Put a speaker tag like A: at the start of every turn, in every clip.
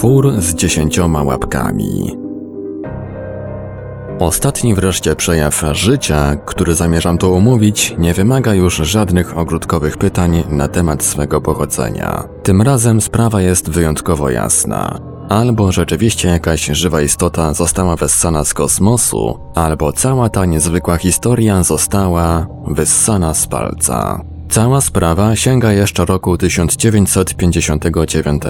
A: Twór z dziesięcioma łapkami. Ostatni wreszcie przejaw życia, który zamierzam tu omówić, nie wymaga już żadnych ogródkowych pytań na temat swego pochodzenia. Tym razem sprawa jest wyjątkowo jasna. Albo rzeczywiście jakaś żywa istota została wessana z kosmosu, albo cała ta niezwykła historia została wyssana z palca. Cała sprawa sięga jeszcze roku 1959.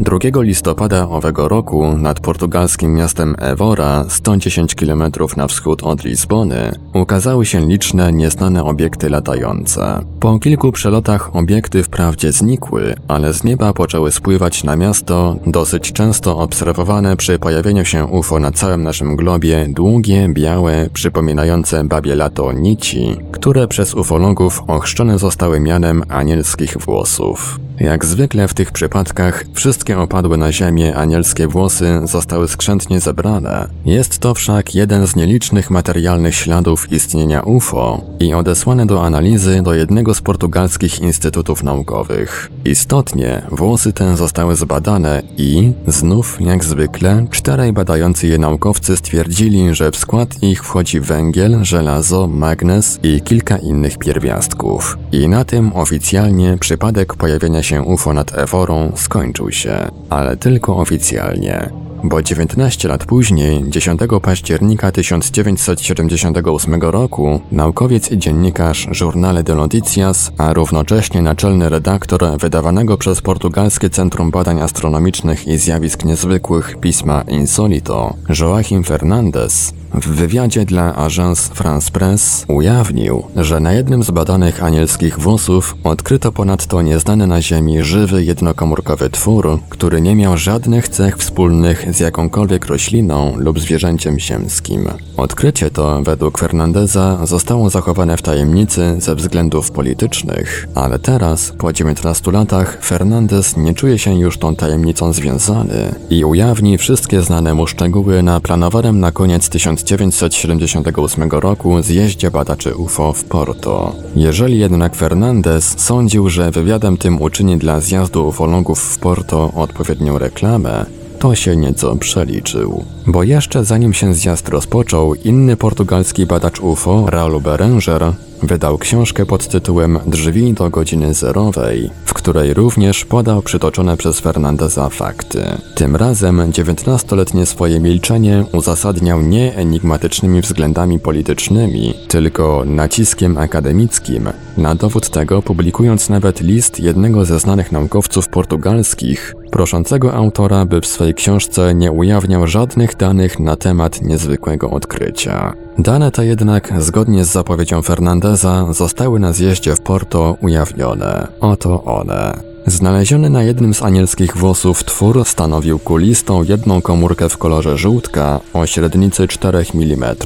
A: 2 listopada owego roku nad portugalskim miastem Evora, 110 km na wschód od Lizbony, ukazały się liczne nieznane obiekty latające. Po kilku przelotach obiekty wprawdzie znikły, ale z nieba poczęły spływać na miasto, dosyć często obserwowane przy pojawieniu się UFO na całym naszym globie długie, białe, przypominające babie lato nici, które przez ufologów ochrzczone zostały zostały mianem anielskich włosów. Jak zwykle w tych przypadkach, wszystkie opadłe na ziemię anielskie włosy zostały skrzętnie zebrane. Jest to wszak jeden z nielicznych materialnych śladów istnienia UFO i odesłane do analizy do jednego z portugalskich instytutów naukowych. Istotnie, włosy te zostały zbadane i, znów jak zwykle, czterej badający je naukowcy stwierdzili, że w skład ich wchodzi węgiel, żelazo, magnez i kilka innych pierwiastków. I na tym oficjalnie przypadek pojawienia się UFO nad Eworą skończył się, ale tylko oficjalnie bo 19 lat później, 10 października 1978 roku, naukowiec i dziennikarz Journale de Noticias, a równocześnie naczelny redaktor wydawanego przez Portugalskie Centrum Badań Astronomicznych i Zjawisk Niezwykłych pisma Insolito, Joachim Fernandez, w wywiadzie dla Agence France Press ujawnił, że na jednym z badanych anielskich włosów odkryto ponadto nieznany na Ziemi żywy jednokomórkowy twór, który nie miał żadnych cech wspólnych z jakąkolwiek rośliną lub zwierzęciem ziemskim. Odkrycie to, według Fernandeza, zostało zachowane w tajemnicy ze względów politycznych, ale teraz, po 19 latach, Fernandez nie czuje się już tą tajemnicą związany i ujawni wszystkie znane mu szczegóły na planowanym na koniec 1978 roku zjeździe badaczy UFO w Porto. Jeżeli jednak Fernandez sądził, że wywiadem tym uczyni dla zjazdu ufologów w Porto odpowiednią reklamę, to się nieco przeliczył. Bo jeszcze zanim się zjazd rozpoczął, inny portugalski badacz UFO, Raul Berenger, wydał książkę pod tytułem Drzwi do godziny zerowej, w której również podał przytoczone przez Fernandeza fakty. Tym razem 19-letnie swoje milczenie uzasadniał nie enigmatycznymi względami politycznymi, tylko naciskiem akademickim. Na dowód tego publikując nawet list jednego ze znanych naukowców portugalskich, proszącego autora, by w swojej książce nie ujawniał żadnych danych na temat niezwykłego odkrycia. Dane te jednak, zgodnie z zapowiedzią Fernandeza, zostały na zjeździe w Porto ujawnione. Oto one. Znaleziony na jednym z anielskich włosów twór stanowił kulistą jedną komórkę w kolorze żółtka o średnicy 4 mm.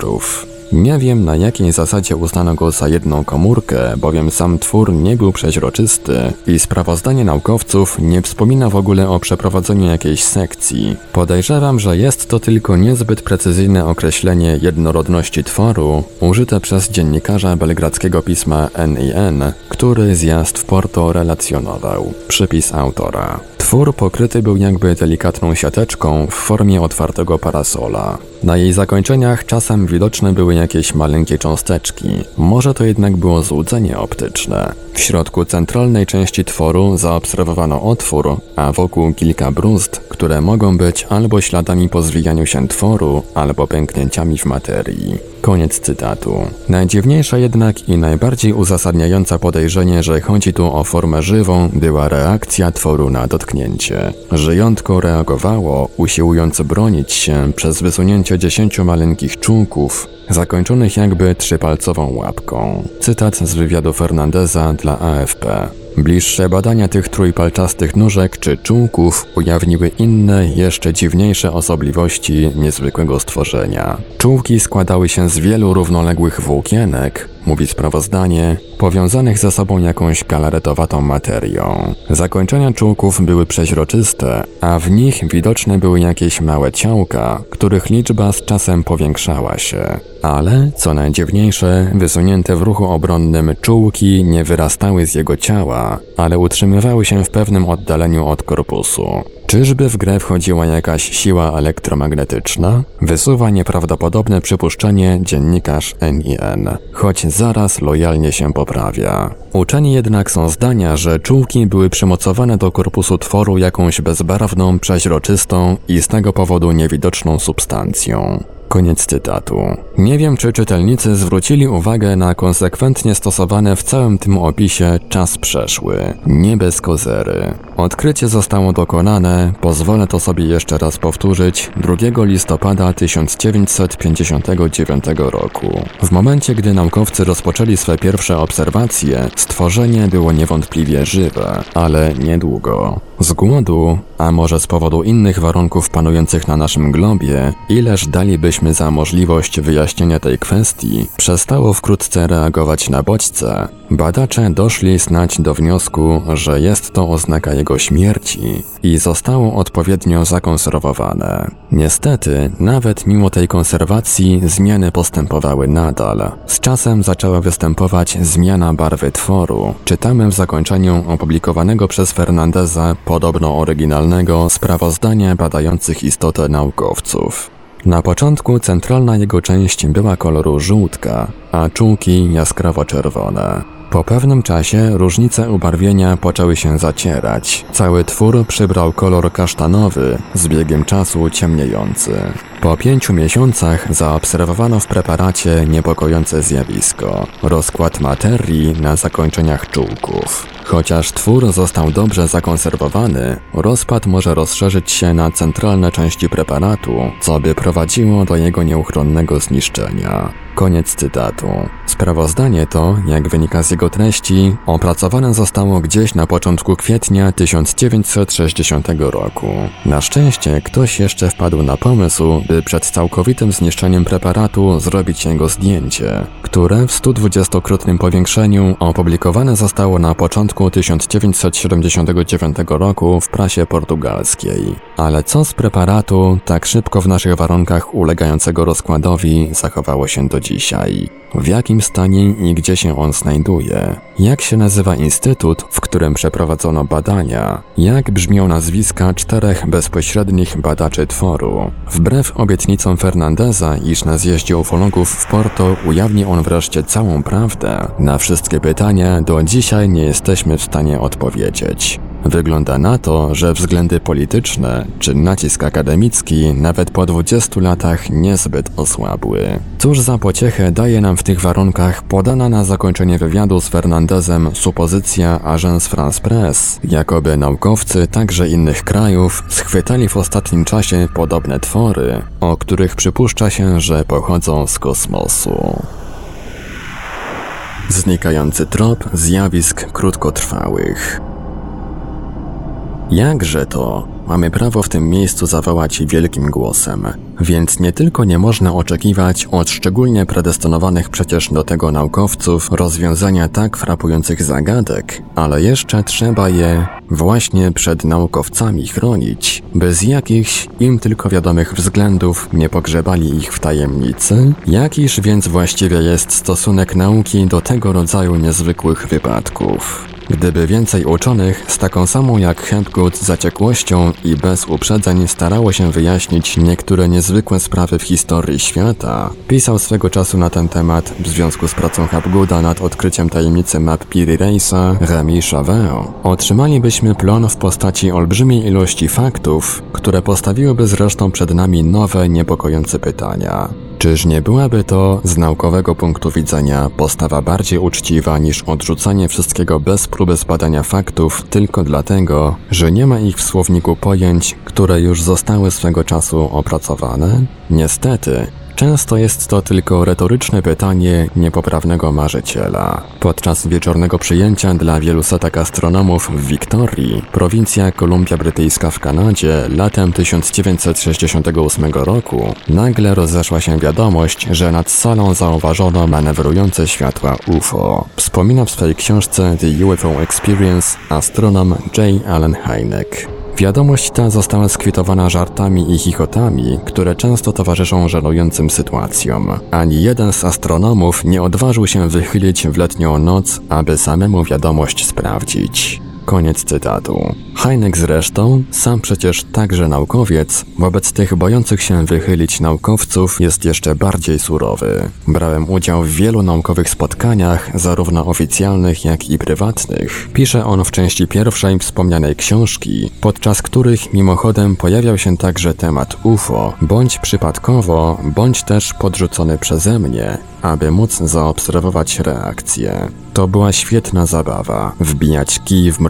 A: Nie wiem na jakiej zasadzie uznano go za jedną komórkę, bowiem sam twór nie był przeźroczysty i sprawozdanie naukowców nie wspomina w ogóle o przeprowadzeniu jakiejś sekcji. Podejrzewam, że jest to tylko niezbyt precyzyjne określenie jednorodności tworu użyte przez dziennikarza belgradzkiego pisma NIN, który zjazd w Porto relacjonował. Przypis autora. Twór pokryty był jakby delikatną siateczką w formie otwartego parasola. Na jej zakończeniach czasem widoczne były jakieś maleńkie cząsteczki. Może to jednak było złudzenie optyczne. W środku centralnej części tworu zaobserwowano otwór, a wokół kilka bruzd, które mogą być albo śladami po zwijaniu się tworu, albo pęknięciami w materii. Koniec cytatu. Najdziwniejsza jednak i najbardziej uzasadniająca podejrzenie, że chodzi tu o formę żywą, była reakcja tworu na dotknięcie. Żyjątko reagowało, usiłując bronić się przez wysunięcie dziesięciu maleńkich czółków, zakończonych jakby trzypalcową łapką. Cytat z wywiadu Fernandeza dla AFP. Bliższe badania tych trójpalczastych nóżek czy czółków ujawniły inne, jeszcze dziwniejsze osobliwości niezwykłego stworzenia. Czółki składały się z wielu równoległych włókienek, mówi sprawozdanie, powiązanych ze sobą jakąś galaretowatą materią. Zakończenia czółków były przeźroczyste, a w nich widoczne były jakieś małe ciałka, których liczba z czasem powiększała się. Ale, co najdziwniejsze, wysunięte w ruchu obronnym czułki nie wyrastały z jego ciała, ale utrzymywały się w pewnym oddaleniu od korpusu. Czyżby w grę wchodziła jakaś siła elektromagnetyczna? Wysuwa nieprawdopodobne przypuszczenie dziennikarz NIN, choć zaraz lojalnie się poprawia. Uczeni jednak są zdania, że czułki były przymocowane do korpusu tworu jakąś bezbarwną, przeźroczystą i z tego powodu niewidoczną substancją. Koniec cytatu. Nie wiem, czy czytelnicy zwrócili uwagę na konsekwentnie stosowane w całym tym opisie czas przeszły, nie bez kozery. Odkrycie zostało dokonane, pozwolę to sobie jeszcze raz powtórzyć, 2 listopada 1959 roku. W momencie, gdy naukowcy rozpoczęli swe pierwsze obserwacje, stworzenie było niewątpliwie żywe, ale niedługo. Z głodu, a może z powodu innych warunków panujących na naszym globie, ileż dalibyśmy za możliwość wyjaśnienia tej kwestii, przestało wkrótce reagować na bodźce. Badacze doszli snać do wniosku, że jest to oznaka jego śmierci i zostało odpowiednio zakonserwowane. Niestety, nawet mimo tej konserwacji zmiany postępowały nadal. Z czasem zaczęła występować zmiana barwy tworu. Czytamy w zakończeniu opublikowanego przez Fernandeza podobno oryginalnego sprawozdania badających istotę naukowców. Na początku centralna jego część była koloru żółtka, a czółki jaskrawo-czerwone. Po pewnym czasie różnice ubarwienia poczęły się zacierać. Cały twór przybrał kolor kasztanowy, z biegiem czasu ciemniejący. Po pięciu miesiącach zaobserwowano w preparacie niepokojące zjawisko rozkład materii na zakończeniach czółków. Chociaż twór został dobrze zakonserwowany, rozpad może rozszerzyć się na centralne części preparatu, co by prowadziło do jego nieuchronnego zniszczenia. Koniec cytatu. Sprawozdanie to, jak wynika z jego treści, opracowane zostało gdzieś na początku kwietnia 1960 roku. Na szczęście ktoś jeszcze wpadł na pomysł, by przed całkowitym zniszczeniem preparatu zrobić jego zdjęcie, które w 120-krotnym powiększeniu opublikowane zostało na początku 1979 roku w prasie portugalskiej. Ale co z preparatu, tak szybko w naszych warunkach ulegającego rozkładowi, zachowało się do dzisiaj? W jakim stanie i gdzie się on znajduje? Jak się nazywa instytut, w którym przeprowadzono badania? Jak brzmią nazwiska czterech bezpośrednich badaczy tworu? Wbrew obietnicom Fernandeza, iż na zjeździe ufologów w Porto ujawni on wreszcie całą prawdę, na wszystkie pytania do dzisiaj nie jesteśmy w stanie odpowiedzieć. Wygląda na to, że względy polityczne czy nacisk akademicki nawet po 20 latach niezbyt osłabły. Cóż za pociechę daje nam w tych warunkach podana na zakończenie wywiadu z Fernandezem supozycja Agence France Press, jakoby naukowcy także innych krajów schwytali w ostatnim czasie podobne twory, o których przypuszcza się, że pochodzą z kosmosu. Znikający trop zjawisk krótkotrwałych. Jakże to? Mamy prawo w tym miejscu zawołać wielkim głosem. Więc nie tylko nie można oczekiwać od szczególnie predestynowanych przecież do tego naukowców rozwiązania tak frapujących zagadek, ale jeszcze trzeba je właśnie przed naukowcami chronić, by z jakichś im tylko wiadomych względów nie pogrzebali ich w tajemnicy? Jakiż więc właściwie jest stosunek nauki do tego rodzaju niezwykłych wypadków? Gdyby więcej uczonych z taką samą jak Hempgood zaciekłością i bez uprzedzeń starało się wyjaśnić niektóre niezwykłe sprawy w historii świata, pisał swego czasu na ten temat w związku z pracą Hapgooda nad odkryciem tajemnicy map Piri Reisa Remy Chavin, otrzymalibyśmy plon w postaci olbrzymiej ilości faktów, które postawiłyby zresztą przed nami nowe, niepokojące pytania. Czyż nie byłaby to z naukowego punktu widzenia postawa bardziej uczciwa niż odrzucanie wszystkiego bez próby zbadania faktów tylko dlatego, że nie ma ich w słowniku pojęć, które już zostały swego czasu opracowane? Niestety, Często jest to tylko retoryczne pytanie niepoprawnego marzyciela. Podczas wieczornego przyjęcia dla wielu setek astronomów w Wiktorii, prowincja Kolumbia Brytyjska w Kanadzie, latem 1968 roku, nagle rozeszła się wiadomość, że nad salą zauważono manewrujące światła UFO. Wspomina w swojej książce The UFO Experience astronom J. Allen Hynek. Wiadomość ta została skwitowana żartami i chichotami, które często towarzyszą żenującym sytuacjom. Ani jeden z astronomów nie odważył się wychylić w letnią noc, aby samemu wiadomość sprawdzić. Koniec cytatu. Heineck zresztą, sam przecież także naukowiec, wobec tych bojących się wychylić naukowców jest jeszcze bardziej surowy. Brałem udział w wielu naukowych spotkaniach, zarówno oficjalnych, jak i prywatnych. Pisze on w części pierwszej wspomnianej książki, podczas których mimochodem pojawiał się także temat UFO, bądź przypadkowo, bądź też podrzucony przeze mnie, aby móc zaobserwować reakcję. To była świetna zabawa, wbijać kij w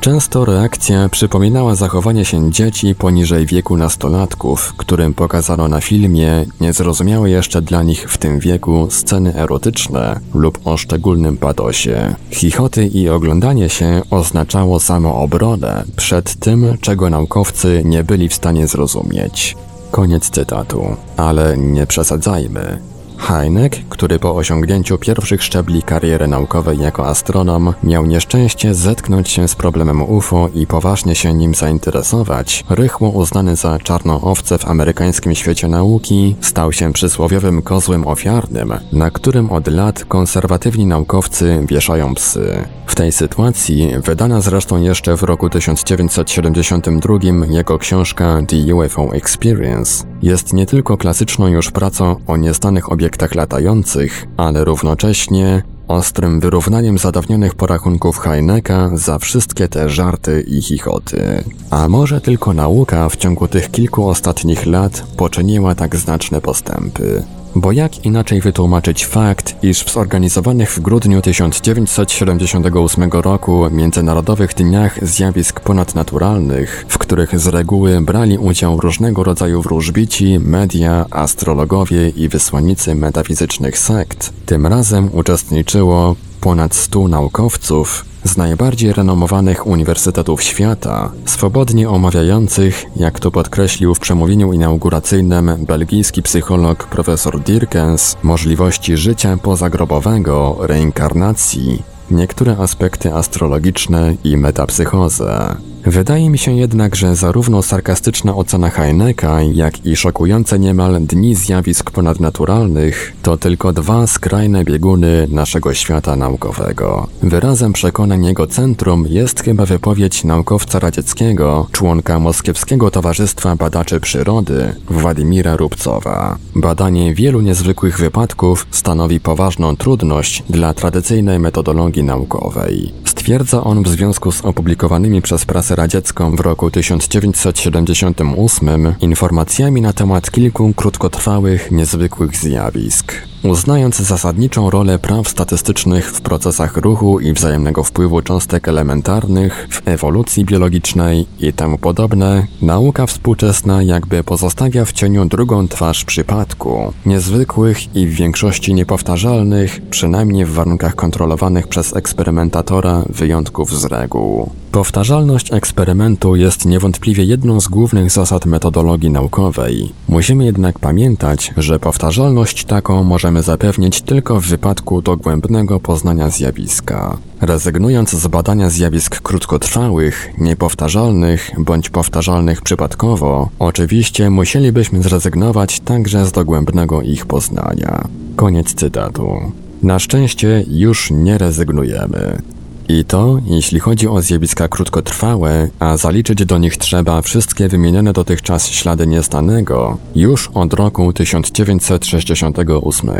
A: Często reakcja przypominała zachowanie się dzieci poniżej wieku nastolatków, którym pokazano na filmie niezrozumiałe jeszcze dla nich w tym wieku sceny erotyczne lub o szczególnym padosie. Chichoty i oglądanie się oznaczało samoobronę przed tym, czego naukowcy nie byli w stanie zrozumieć. Koniec cytatu. Ale nie przesadzajmy. Heineck, który po osiągnięciu pierwszych szczebli kariery naukowej jako astronom miał nieszczęście zetknąć się z problemem UFO i poważnie się nim zainteresować, rychło uznany za czarną owcę w amerykańskim świecie nauki, stał się przysłowiowym kozłem ofiarnym, na którym od lat konserwatywni naukowcy wieszają psy. W tej sytuacji, wydana zresztą jeszcze w roku 1972 jego książka The UFO Experience, jest nie tylko klasyczną już pracą o nieznanych obiektach latających, ale równocześnie ostrym wyrównaniem zadawnionych porachunków Heineka za wszystkie te żarty i chichoty. A może tylko nauka w ciągu tych kilku ostatnich lat poczyniła tak znaczne postępy? Bo jak inaczej wytłumaczyć fakt, iż w zorganizowanych w grudniu 1978 roku Międzynarodowych Dniach Zjawisk Ponadnaturalnych, w których z reguły brali udział różnego rodzaju wróżbici, media, astrologowie i wysłannicy metafizycznych sekt, tym razem uczestniczyło ponad 100 naukowców, z najbardziej renomowanych uniwersytetów świata, swobodnie omawiających, jak to podkreślił w przemówieniu inauguracyjnym belgijski psycholog profesor Dirkens, możliwości życia pozagrobowego, reinkarnacji, niektóre aspekty astrologiczne i metapsychozę. Wydaje mi się jednak, że zarówno sarkastyczna ocena Heineka, jak i szokujące niemal dni zjawisk ponadnaturalnych to tylko dwa skrajne bieguny naszego świata naukowego. Wyrazem przekonań jego centrum jest chyba wypowiedź naukowca radzieckiego, członka Moskiewskiego Towarzystwa Badaczy Przyrody, Władimira Rubcowa. Badanie wielu niezwykłych wypadków stanowi poważną trudność dla tradycyjnej metodologii naukowej. Stwierdza on w związku z opublikowanymi przez prasę radziecką w roku 1978 informacjami na temat kilku krótkotrwałych, niezwykłych zjawisk. Uznając zasadniczą rolę praw statystycznych w procesach ruchu i wzajemnego wpływu cząstek elementarnych w ewolucji biologicznej i temu podobne, nauka współczesna jakby pozostawia w cieniu drugą twarz przypadku, niezwykłych i w większości niepowtarzalnych, przynajmniej w warunkach kontrolowanych przez eksperymentatora, wyjątków z reguł. Powtarzalność eksperymentu jest niewątpliwie jedną z głównych zasad metodologii naukowej. Musimy jednak pamiętać, że powtarzalność taką możemy zapewnić tylko w wypadku dogłębnego poznania zjawiska. Rezygnując z badania zjawisk krótkotrwałych, niepowtarzalnych bądź powtarzalnych przypadkowo, oczywiście musielibyśmy zrezygnować także z dogłębnego ich poznania. Koniec cytatu. Na szczęście już nie rezygnujemy. I to, jeśli chodzi o zjawiska krótkotrwałe, a zaliczyć do nich trzeba wszystkie wymienione dotychczas ślady nieznanego, już od roku 1968,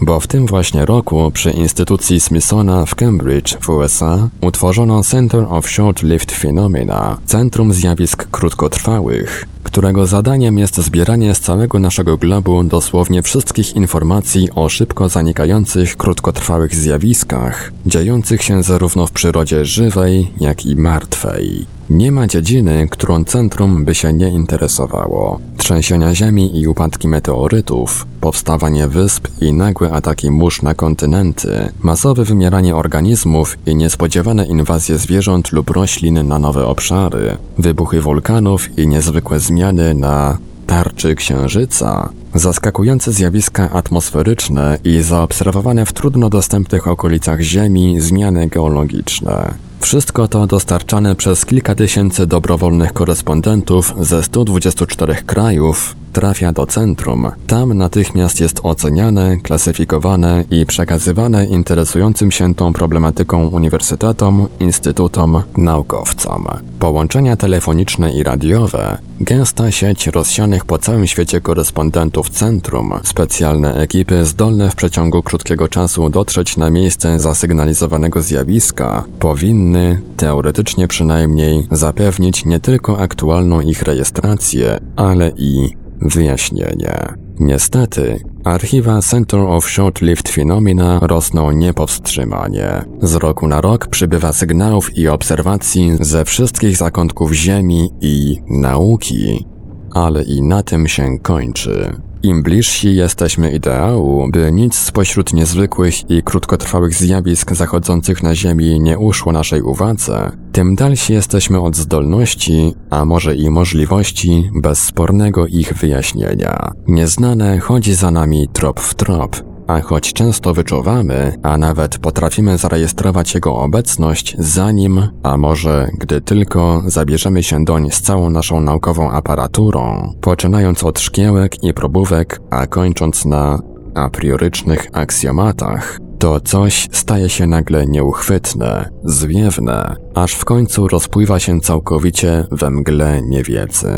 A: bo w tym właśnie roku przy instytucji Smithsona w Cambridge w USA utworzono Center of Short-Lived Phenomena, Centrum Zjawisk Krótkotrwałych, którego zadaniem jest zbieranie z całego naszego globu dosłownie wszystkich informacji o szybko zanikających, krótkotrwałych zjawiskach, dziejących się zarówno w przyrodzie żywej, jak i martwej. Nie ma dziedziny, którą centrum by się nie interesowało. Trzęsienia ziemi i upadki meteorytów, powstawanie wysp i nagłe ataki mórz na kontynenty, masowe wymieranie organizmów i niespodziewane inwazje zwierząt lub roślin na nowe obszary, wybuchy wulkanów i niezwykłe zmiany na tarczy Księżyca, zaskakujące zjawiska atmosferyczne i zaobserwowane w trudno dostępnych okolicach Ziemi zmiany geologiczne. Wszystko to dostarczane przez kilka tysięcy dobrowolnych korespondentów ze 124 krajów trafia do centrum. Tam natychmiast jest oceniane, klasyfikowane i przekazywane interesującym się tą problematyką uniwersytetom, instytutom, naukowcom. Połączenia telefoniczne i radiowe, gęsta sieć rozsianych po całym świecie korespondentów centrum, specjalne ekipy zdolne w przeciągu krótkiego czasu dotrzeć na miejsce zasygnalizowanego zjawiska, powinny, teoretycznie przynajmniej, zapewnić nie tylko aktualną ich rejestrację, ale i Wyjaśnienie. Niestety, archiwa Center of Short-Lived Phenomena rosną niepowstrzymanie. Z roku na rok przybywa sygnałów i obserwacji ze wszystkich zakątków Ziemi i nauki. Ale i na tym się kończy. Im bliżsi jesteśmy ideału, by nic spośród niezwykłych i krótkotrwałych zjawisk zachodzących na Ziemi nie uszło naszej uwadze, tym dalsi jesteśmy od zdolności, a może i możliwości bezspornego ich wyjaśnienia. Nieznane chodzi za nami trop w trop, a choć często wyczuwamy, a nawet potrafimy zarejestrować jego obecność zanim, a może gdy tylko zabierzemy się doń z całą naszą naukową aparaturą, poczynając od szkiełek i probówek, a kończąc na a priorycznych aksjomatach, to coś staje się nagle nieuchwytne, zwiewne, aż w końcu rozpływa się całkowicie we mgle niewiedzy.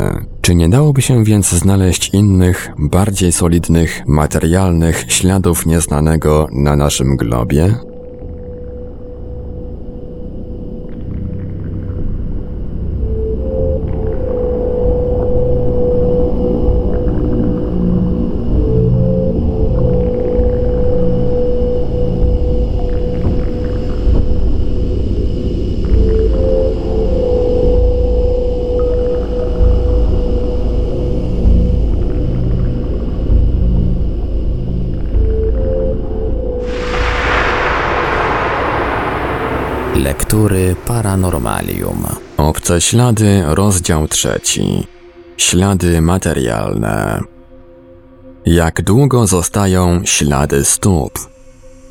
A: Czy nie dałoby się więc znaleźć innych, bardziej solidnych, materialnych śladów nieznanego na naszym globie?
B: Lektury Paranormalium.
A: Obce ślady, rozdział trzeci. Ślady materialne. Jak długo zostają ślady stóp?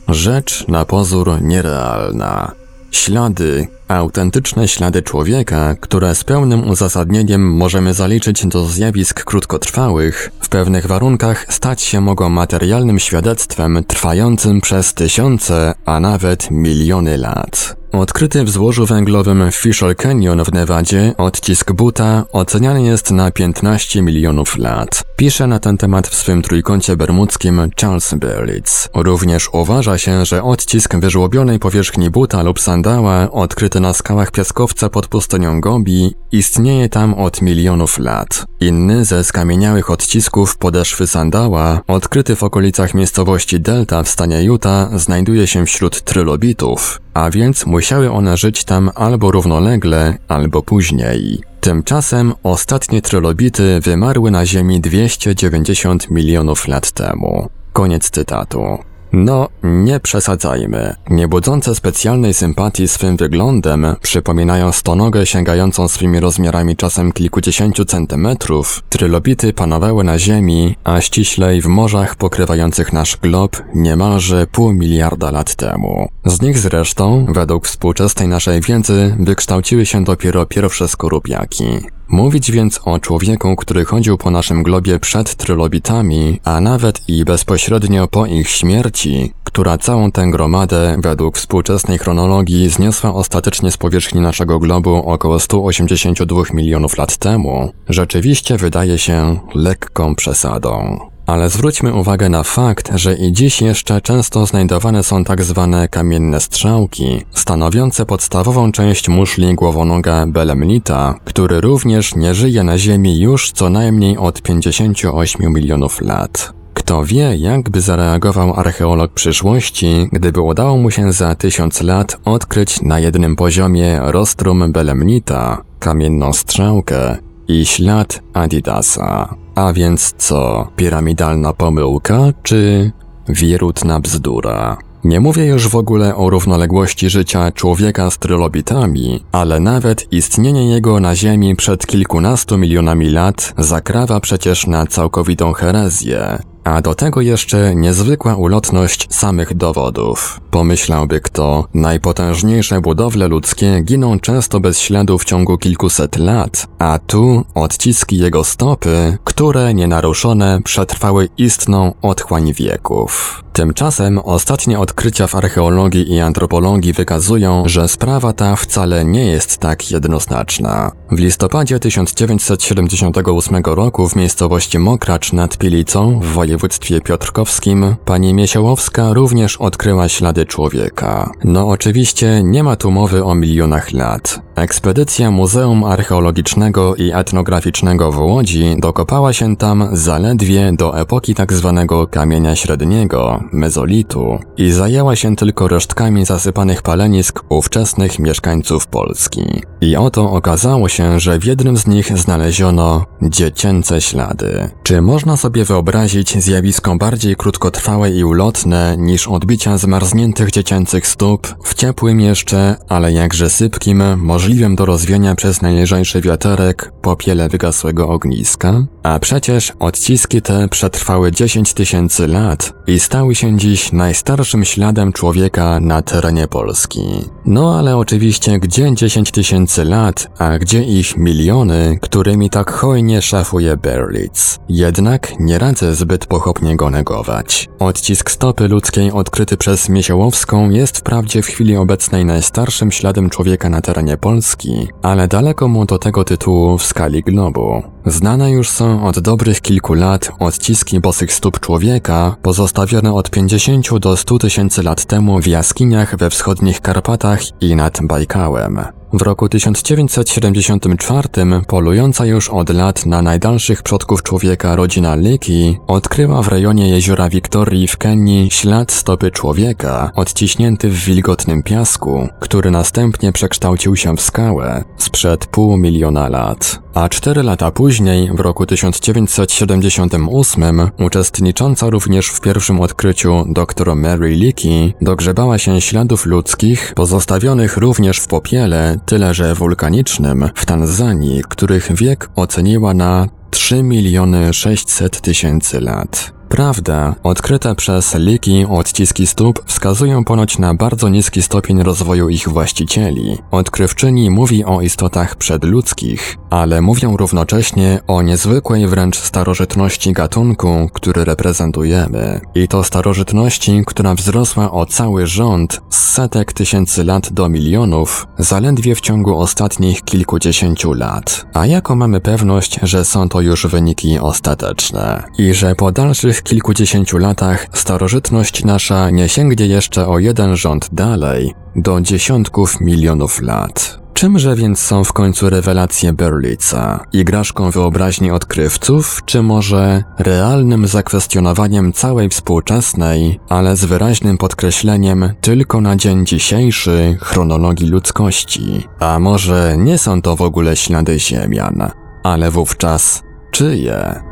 A: Rzecz na pozór nierealna. Ślady, autentyczne ślady człowieka, które z pełnym uzasadnieniem możemy zaliczyć do zjawisk krótkotrwałych, w pewnych warunkach stać się mogą materialnym świadectwem trwającym przez tysiące, a nawet miliony lat. Odkryty w złożu węglowym Fisher Canyon w Nevadzie odcisk buta oceniany jest na 15 milionów lat. Pisze na ten temat w swym trójkącie bermudzkim Charles Berlitz. Również uważa się, że odcisk wyżłobionej powierzchni buta lub sandała odkryty na skałach piaskowca pod pustynią Gobi istnieje tam od milionów lat. Inny ze skamieniałych odcisków podeszwy sandała, odkryty w okolicach miejscowości Delta w stanie Utah, znajduje się wśród trylobitów, a więc musiały one żyć tam albo równolegle, albo później. Tymczasem ostatnie trylobity wymarły na Ziemi 290 milionów lat temu. Koniec cytatu. No, nie przesadzajmy. Nie budzące specjalnej sympatii swym wyglądem, przypominają stonogę sięgającą swymi rozmiarami czasem kilkudziesięciu centymetrów, trylobity panowały na Ziemi, a ściślej w morzach pokrywających nasz glob niemalże pół miliarda lat temu. Z nich zresztą, według współczesnej naszej wiedzy, wykształciły się dopiero pierwsze skorupiaki. Mówić więc o człowieku, który chodził po naszym globie przed trylobitami, a nawet i bezpośrednio po ich śmierci, która całą tę gromadę, według współczesnej chronologii, zniosła ostatecznie z powierzchni naszego globu około 182 milionów lat temu, rzeczywiście wydaje się lekką przesadą. Ale zwróćmy uwagę na fakt, że i dziś jeszcze często znajdowane są tak zwane kamienne strzałki, stanowiące podstawową część muszli głowonoga belemnita, który również nie żyje na Ziemi już co najmniej od 58 milionów lat. Kto wie, jakby zareagował archeolog przyszłości, gdyby udało mu się za tysiąc lat odkryć na jednym poziomie rostrum belemnita, kamienną strzałkę i ślad Adidasa. A więc co, piramidalna pomyłka czy wierutna bzdura? Nie mówię już w ogóle o równoległości życia człowieka z trylobitami, ale nawet istnienie jego na Ziemi przed kilkunastu milionami lat zakrawa przecież na całkowitą herezję, a do tego jeszcze niezwykła ulotność samych dowodów. Pomyślałby kto, najpotężniejsze budowle ludzkie giną często bez śladu w ciągu kilkuset lat, a tu odciski jego stopy, które nienaruszone przetrwały istną otchłań wieków. Tymczasem ostatnie odkrycia w archeologii i antropologii wykazują, że sprawa ta wcale nie jest tak jednoznaczna. W listopadzie 1978 roku w miejscowości Mokracz nad Pilicą w województwie piotrkowskim pani Miesiołowska również odkryła ślady człowieka. No oczywiście nie ma tu mowy o milionach lat. Ekspedycja Muzeum Archeologicznego i Etnograficznego w Łodzi dokopała się tam zaledwie do epoki tzw. Tak kamienia średniego, mezolitu, i zajęła się tylko resztkami zasypanych palenisk ówczesnych mieszkańców Polski. I oto okazało się, że w jednym z nich znaleziono dziecięce ślady. Czy można sobie wyobrazić zjawisko bardziej krótkotrwałe i ulotne niż odbicia zmarzniętych dziecięcych stóp w ciepłym jeszcze, ale jakże sypkim, możliwym do rozwiania przez najlżejszy wiaterek popiele wygasłego ogniska? A przecież odciski te przetrwały 10 tysięcy lat i stały się dziś najstarszym śladem człowieka na terenie Polski. No ale oczywiście gdzie 10 tysięcy lat, a gdzie ich miliony, którymi tak hojnie szafuje Berlitz. Jednak nie radzę zbyt pochopnie go negować. Odcisk stopy ludzkiej odkryty przez Miesiołowską jest wprawdzie w chwili obecnej najstarszym śladem człowieka na terenie Polski, ale daleko mu do tego tytułu w skali globu. Znane już są od dobrych kilku lat odciski bosych stóp człowieka, pozostawione od 50 do 100 tysięcy lat temu w jaskiniach we wschodnich Karpatach i nad Bajkałem. W roku 1974 polująca już od lat na najdalszych przodków człowieka rodzina Liki odkryła w rejonie jeziora Wiktorii w Kenii ślad stopy człowieka odciśnięty w wilgotnym piasku, który następnie przekształcił się w skałę sprzed pół miliona lat. A cztery lata później, w roku 1978, uczestnicząca również w pierwszym odkryciu dr Mary Leakey dogrzebała się śladów ludzkich pozostawionych również w popiele tyle że wulkanicznym w Tanzanii, których wiek oceniła na 3 miliony 600 tysięcy lat. Prawda, odkryte przez Liki odciski stóp wskazują ponoć na bardzo niski stopień rozwoju ich właścicieli. Odkrywczyni mówi o istotach przedludzkich, ale mówią równocześnie o niezwykłej wręcz starożytności gatunku, który reprezentujemy. I to starożytności, która wzrosła o cały rząd z setek tysięcy lat do milionów, zaledwie w ciągu ostatnich kilkudziesięciu lat. A jaką mamy pewność, że są to już wyniki ostateczne i że po dalszych kilkudziesięciu latach starożytność nasza nie sięgnie jeszcze o jeden rząd dalej, do dziesiątków milionów lat. Czymże więc są w końcu rewelacje Berlica? Igraszką wyobraźni odkrywców, czy może realnym zakwestionowaniem całej współczesnej, ale z wyraźnym podkreśleniem tylko na dzień dzisiejszy chronologii ludzkości? A może nie są to w ogóle ślady ziemian, ale wówczas czyje?